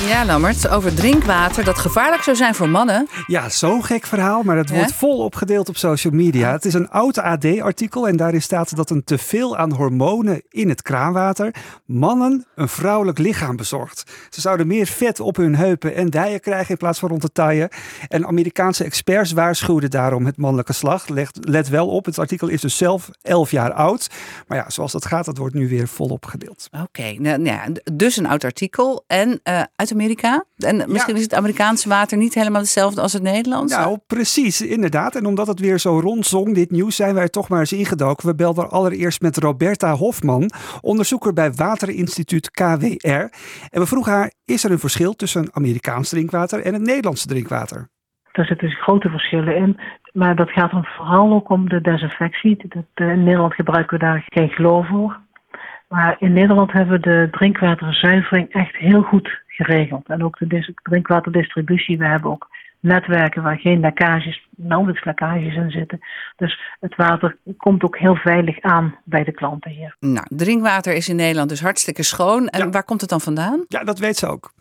Ja, Lammert, over drinkwater dat gevaarlijk zou zijn voor mannen. Ja, zo'n gek verhaal, maar het Ja? wordt volop gedeeld op social media. Het is een oud AD-artikel en daarin staat dat een teveel aan hormonen in het kraanwater mannen een vrouwelijk lichaam bezorgt. Ze zouden meer vet op hun heupen en dijen krijgen in plaats van rond de taille. En Amerikaanse experts waarschuwden daarom het mannelijke slag. Let, wel op, het artikel is dus zelf 11 jaar oud. Maar ja, zoals dat gaat, dat wordt nu weer volop gedeeld. Oké, nou, nou ja, dus een oud artikel. En eh, uit Amerika? En misschien is het Amerikaanse water niet helemaal hetzelfde als het Nederlandse? Nou, precies, inderdaad. En omdat het weer zo rondzong, dit nieuws, zijn wij er toch maar eens ingedoken. We belden allereerst met Roberta Hofman, onderzoeker bij Waterinstituut KWR. En we vroegen haar, is er een verschil tussen Amerikaans drinkwater en het Nederlandse drinkwater? Daar zitten dus grote verschillen in. Maar dat gaat dan vooral ook om de desinfectie. Dat, eh, in Nederland gebruiken we daar geen geloof voor. Maar in Nederland hebben we de drinkwaterzuivering echt heel goed geregeld. En ook de dis- drinkwaterdistributie. We hebben ook netwerken waar geen lekkages, nauwelijks lekkages in zitten. Dus het water komt ook heel veilig aan bij de klanten hier. Nou, drinkwater is in Nederland dus hartstikke schoon. En Ja. waar komt het dan vandaan? Ja, dat weet ze ook.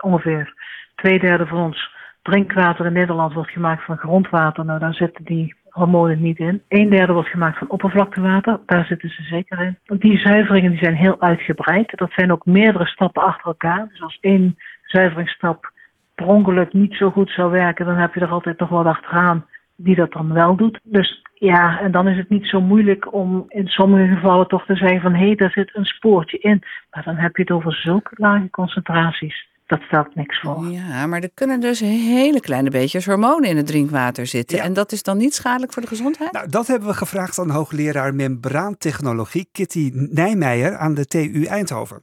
ongeveer twee derde van ons drinkwater in Nederland wordt gemaakt van grondwater. Nou, daar zitten die hormonen niet in. Een derde wordt gemaakt van oppervlaktewater. Daar zitten ze zeker in. Die zuiveringen die zijn heel uitgebreid. Dat zijn ook meerdere stappen achter elkaar. Dus als één zuiveringsstap per ongeluk niet zo goed zou werken, dan heb je er altijd nog wat achteraan die dat dan wel doet. Dus ja, en dan is het niet zo moeilijk om in sommige gevallen toch te zeggen van hé, hey, daar zit een spoortje in. Maar dan heb je het over zulke lage concentraties. Dat stelt niks voor. Ja, maar er kunnen dus hele kleine beetjes hormonen in het drinkwater zitten. Ja. En dat is dan niet schadelijk voor de gezondheid? Nou, dat hebben we gevraagd aan hoogleraar membraantechnologie Kitty Nijmeijer aan de TU Eindhoven.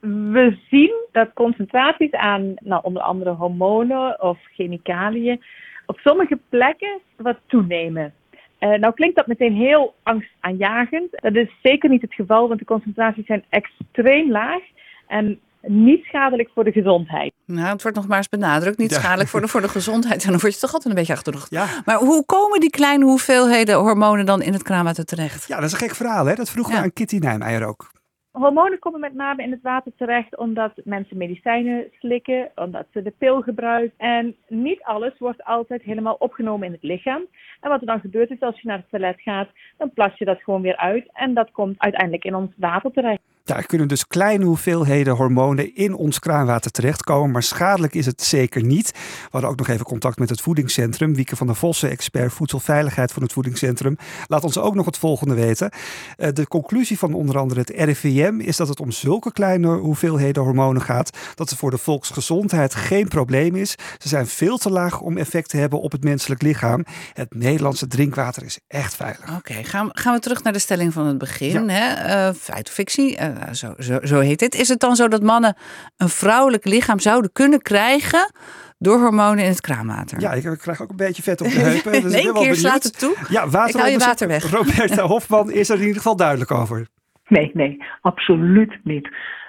We zien dat concentraties aan nou, onder andere hormonen of chemicaliën op sommige plekken wat toenemen. Eh, nou klinkt dat meteen heel angstaanjagend. Dat is zeker niet het geval, want de concentraties zijn extreem laag en niet schadelijk voor de gezondheid. Nou, het wordt nog maar eens benadrukt. Niet Ja. schadelijk voor de, voor de gezondheid. En dan word je toch altijd een beetje achter de rug. Ja. Maar hoe komen die kleine hoeveelheden hormonen dan in het kraanwater terecht? ja, dat is een gek verhaal, hè? Dat vroegen Ja. we aan Kitty Nijmeijer ook. Hormonen komen met name in het water terecht omdat mensen medicijnen slikken, omdat ze de pil gebruiken. En niet alles wordt altijd helemaal opgenomen in het lichaam. En wat er dan gebeurt is als je naar het toilet gaat, dan plas je dat gewoon weer uit. En dat komt uiteindelijk in ons water terecht. Ja, er kunnen dus kleine hoeveelheden hormonen in ons kraanwater terechtkomen, maar schadelijk is het zeker niet. We hadden ook nog even contact met het voedingscentrum. Wieke van der Vossen, expert voedselveiligheid van het voedingscentrum, laat ons ook nog het volgende weten. Eh, De conclusie van onder andere het RIVM is dat het om zulke kleine hoeveelheden hormonen gaat, dat het voor de volksgezondheid geen probleem is. Ze zijn veel te laag om effect te hebben op het menselijk lichaam. Het Nederlandse drinkwater is echt veilig. Oké, gaan, gaan we terug naar de stelling van het begin. Hè? Eh, feit of fictie, eh, zo, zo, zo heet het. Is het dan zo dat mannen een vrouwelijk lichaam zouden kunnen krijgen door hormonen in het kraanwater? Ja, ik krijg ook een beetje vet op de heupen. dus wel keer slaat het toe. Ja, Ik haal je water weg. Roberta Hofman is er in ieder geval duidelijk over. Nee, nee, absoluut niet.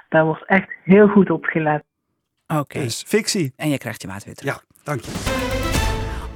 Daar wordt echt heel goed op gelet. Oké, Dus fictie. en je krijgt je water weer terug. Ja, dank je.